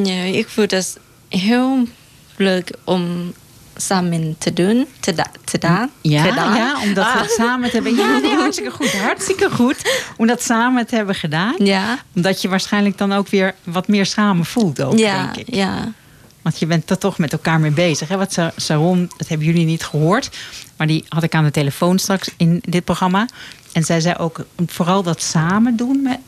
Ja, ik vond het heel leuk om samen te doen, te, da- te doen. Ja, gedaan. ja om dat Ah. samen te hebben. Ja, nee, hartstikke goed. Hartstikke goed. Om dat samen te hebben gedaan. Ja, Omdat je waarschijnlijk dan ook weer wat meer samen voelt ook, ja, denk ik. ja. Want je bent er toch met elkaar mee bezig. Hè? Wat Sa- Saron, dat hebben jullie niet gehoord. Maar die had ik aan de telefoon straks in dit programma. En zij zei ook, vooral dat samen doen... Met,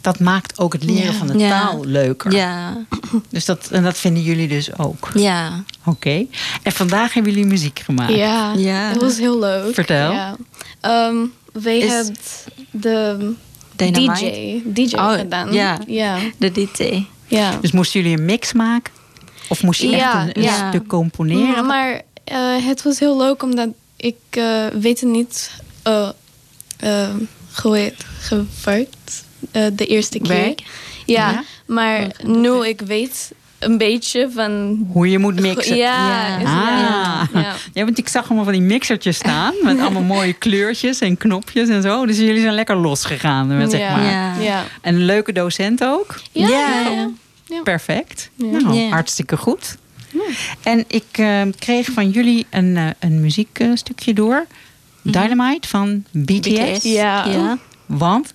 dat maakt ook het leren Ja. van de Ja. taal leuker. Ja, Dus dat, en dat vinden jullie dus ook. ja. Oké. En vandaag hebben jullie muziek gemaakt. Ja, Ja. het was heel leuk. Vertel. Ja. Ehm, wij hebben de Dynamite? DJ, DJ Oh, gedaan. ja. ja. De DJ. ja. Dus moesten jullie een mix maken? Of moest je echt een, stuk componeren? Maar eh, het was heel leuk omdat ik eh, weet het niet eh, eh, het gewerkt eh, de eerste keer. Werk? Ja, Ja? maar nu ik weet een beetje van... Hoe je moet mixen. Ja, Ja. Ah. ja, ja. Ja, want ik zag allemaal van die mixertjes staan. Met allemaal mooie kleurtjes en knopjes en zo. Dus jullie zijn lekker losgegaan, met, zeg Ja. maar. Ja. Ja. En een leuke docent ook. Ja. Perfect. Ja. Nou, Ja. hartstikke goed. En ik eh, kreeg van jullie een, eh, een muziekstukje door. Dynamite van BTS. BTS. Ja. ja. Want?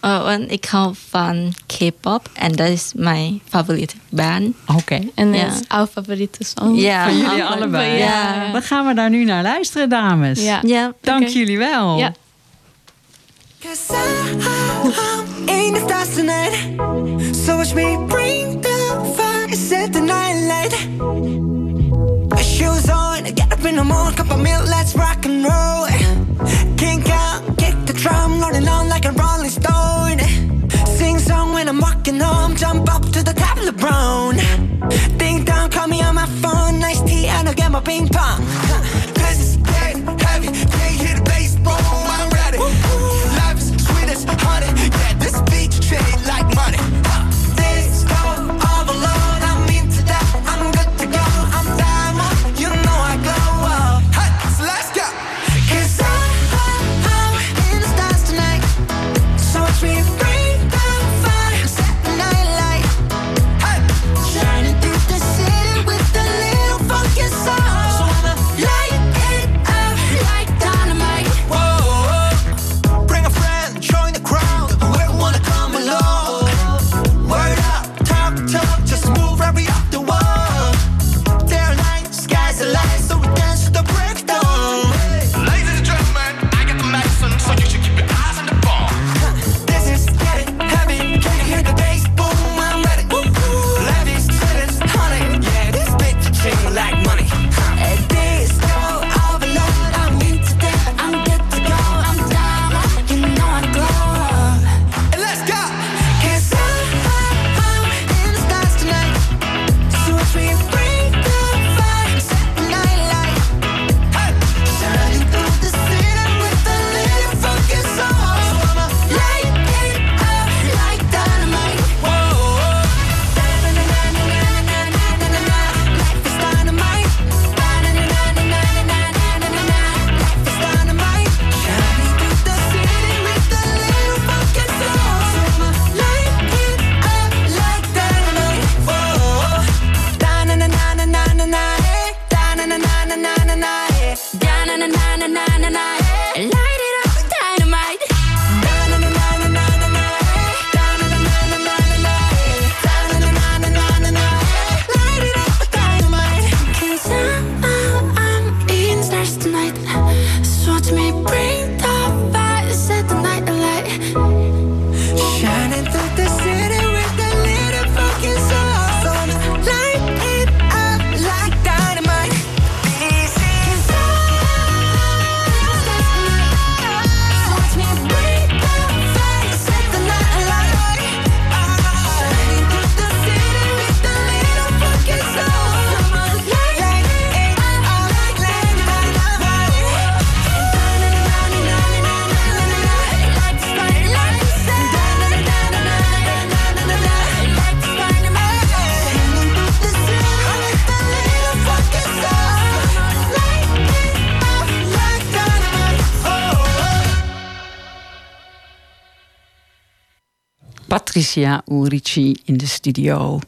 Oh, en ik hou van K-pop en dat is mijn favoriete band. Oké. En Ja. dat is jouw favoriete song. Ja. Van jullie allebei. allebei. Ja. Dan gaan we daar nu naar luisteren, dames. Ja. Ja. Dank Oké. jullie wel. Ja. In the stars tonight. So watch me bring the fire, set the night light. Shoes on, get up in the morning, cup of milk, let's rock and roll. Kink out, kick the drum, rolling on like a rolling stone. Sing song when I'm walking home, jump up to the top of the brown. Ding dong, call me on my phone, nice tea, and I'll get my ping pong. Patricia Ulrici in de studio.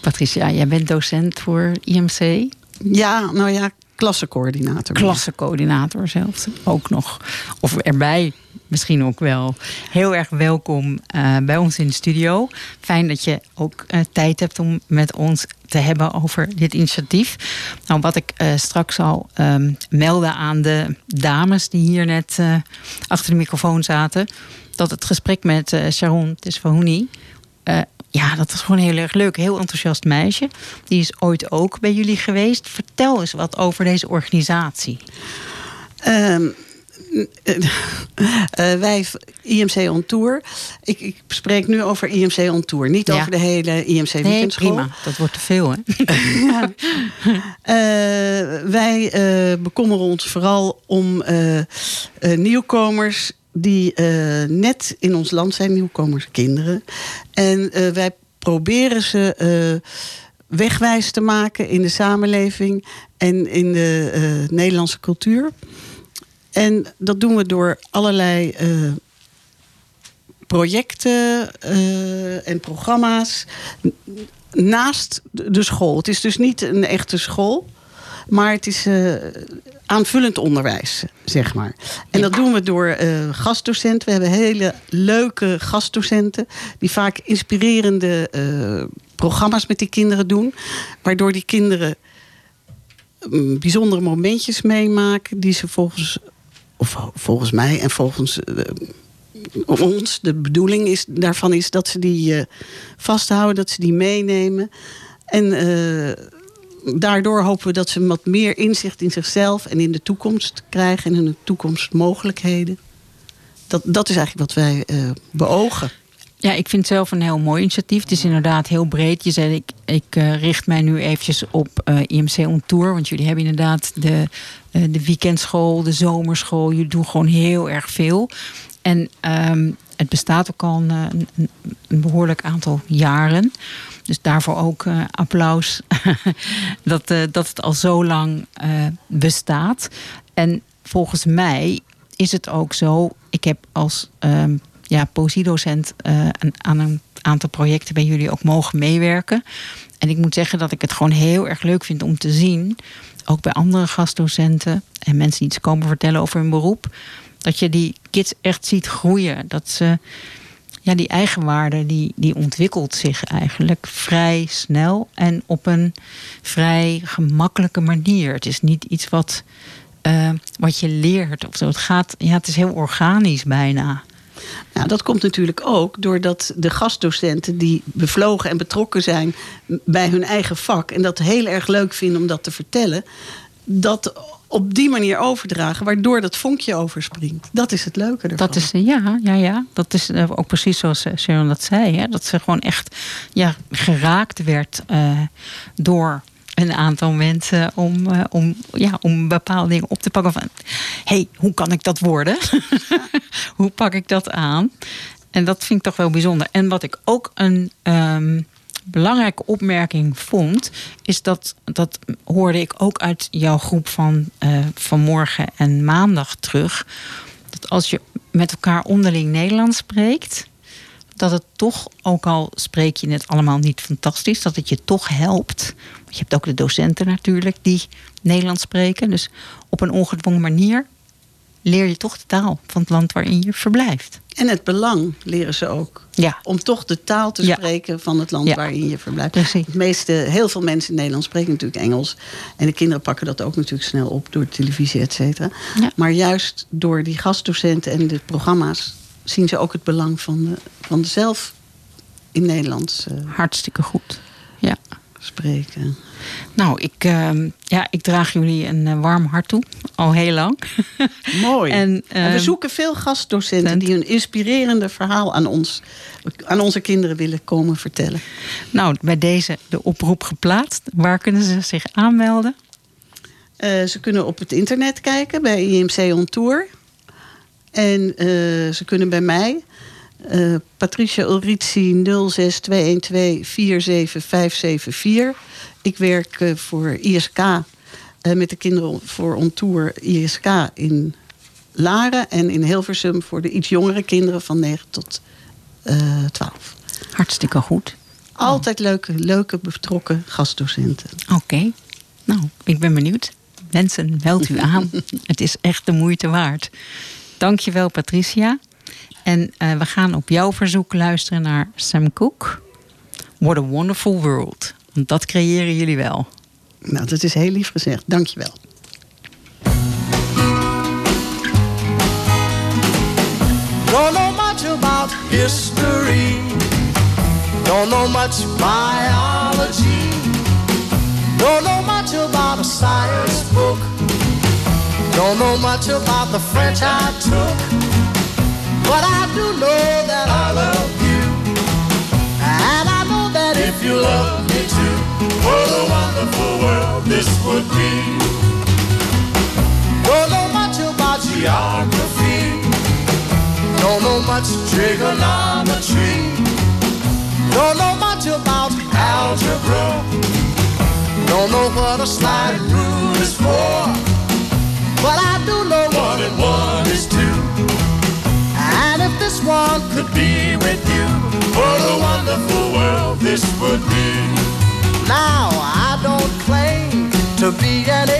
Patricia, jij bent docent voor IMC. Ja, nou ja, klassencoördinator. Klassencoördinator zelfs ook nog. Of erbij misschien ook wel. Heel erg welkom eh, bij ons in de studio. Fijn dat je ook eh, tijd hebt om met ons te hebben over dit initiatief. Nou, wat ik eh, straks ehm, melden aan de dames die hier net achter de microfoon zaten. Dat het gesprek met Sharon Tesfahouni ja, dat was gewoon heel erg leuk. Heel enthousiast meisje. Die is ooit ook bij jullie geweest. Vertel eens wat over deze organisatie. Ehm, eh, wij, IMC On Tour. Ik, ik, spreek nu over IMC On Tour. Niet over de hele IMC nee, Weekendschool. prima. Dat wordt te veel, hè? ja. Eh, wij uh, bekommeren ons vooral om nieuwkomers die net in ons land zijn. Nieuwkomers, kinderen. En wij proberen ze wegwijs te maken in de samenleving en in de Nederlandse cultuur. En dat doen we door allerlei projecten en programma's naast de school. Het is dus niet een echte school, maar het is aanvullend onderwijs, zeg maar. En dat doen we door gastdocenten. We hebben hele leuke gastdocenten die vaak inspirerende programma's met die kinderen doen, waardoor die kinderen mm, bijzondere momentjes meemaken die ze volgens of volgens mij en volgens uh, ons, de bedoeling is, daarvan is dat ze die vasthouden, dat ze die meenemen. En daardoor hopen we dat ze wat meer inzicht in zichzelf en in de toekomst krijgen en in de toekomstmogelijkheden. Dat, dat is eigenlijk wat wij beogen. Ja, ik vind het zelf een heel mooi initiatief. Het is inderdaad heel breed. Je zei, ik, ik uh, richt mij nu eventjes op uh, IMC On Tour. Want jullie hebben inderdaad de, uh, de weekendschool, de zomerschool. Jullie doen gewoon heel erg veel. En um, het bestaat ook al een, behoorlijk aantal jaren. Dus daarvoor ook applaus dat, dat het al zo lang bestaat. En volgens mij is het ook zo. Ik heb als um, ja, poëziedocent uh, aan een aantal projecten bij jullie ook mogen meewerken. En ik moet zeggen dat ik het gewoon heel erg leuk vind om te zien, ook bij andere gastdocenten en mensen die iets komen vertellen over hun beroep, dat je die kids echt ziet groeien. Dat ze, ja, die eigenwaarde, die, die ontwikkelt zich eigenlijk vrij snel en op een vrij gemakkelijke manier. Het is niet iets wat, uh, wat je leert of zo. Het, gaat, ja, het is heel organisch bijna. Nou, dat komt natuurlijk ook doordat de gastdocenten die bevlogen en betrokken zijn bij hun eigen vak en dat heel erg leuk vinden om dat te vertellen, dat op die manier overdragen, waardoor dat vonkje overspringt. Dat is het leuke ervan. Dat is, ja, ja, ja. Dat is eh, ook precies zoals eh, Sharon dat zei. Hè? Dat ze gewoon echt ja, geraakt werd door een aantal mensen om, uh, om, ja, om bepaalde dingen op te pakken. Van hey, hoe kan ik dat worden? hoe pak ik dat aan? En dat vind ik toch wel bijzonder. En wat ik ook een um, belangrijke opmerking vond, is dat, dat hoorde ik ook uit jouw groep van uh, vanmorgen en maandag terug. Dat als je met elkaar onderling Nederlands spreekt, dat het toch, ook al spreek je het allemaal niet fantastisch, dat het je toch helpt. Je hebt ook de docenten natuurlijk die Nederlands spreken. Dus op een ongedwongen manier leer je toch de taal van het land waarin je verblijft. En het belang leren ze ook. Ja. Om toch de taal te spreken van het land ja. waarin je verblijft. Precies. Het meeste, heel veel mensen in Nederland spreken natuurlijk Engels. En de kinderen pakken dat ook natuurlijk snel op door televisie, et cetera. Maar juist door die gastdocenten en de programma's zien ze ook het belang van, de, van zelf in Nederlands. Uh, Hartstikke goed. Ja. Spreken. Nou, ik, uh, ja, ik draag jullie een uh, warm hart toe. Al heel lang. Mooi. en, en, we ehm, zoeken veel gastdocenten die een inspirerende verhaal aan ons, aan onze kinderen willen komen vertellen. Nou, bij deze de oproep geplaatst. Waar kunnen ze zich aanmelden? Uh, ze kunnen op het internet kijken bij IMC On Tour. En uh, ze kunnen bij mij, uh, Patricia Ulrici 06212 Ik werk uh, voor ISK met de kinderen voor On Tour ISK in Laren en in Hilversum voor de iets jongere kinderen van 9 tot eh, 12. Hartstikke goed. Altijd leuke, leuke betrokken gastdocenten. Oké. Nou, ik ben benieuwd. Mensen, meld u aan. Het is echt de moeite waard. Dankjewel, Patricia. En eh, we gaan op jouw verzoek luisteren naar Sam Cooke. What a wonderful world. Want dat creëren jullie wel. Nou, dat is heel lief gezegd. Dankjewel. Don't know much about history. Don't know much biology. Don't know much about a science book. Don't know much about the French I took. But I do know that I love you. And I know that if you love me too, what a wonderful world this would be. Don't know much about geography. Don't know much trigonometry. Don't know much about algebra. Don't know what a slide rule is for. But I do know one and one is two. One could be with you, what a wonderful world this would be. Now I don't claim to be an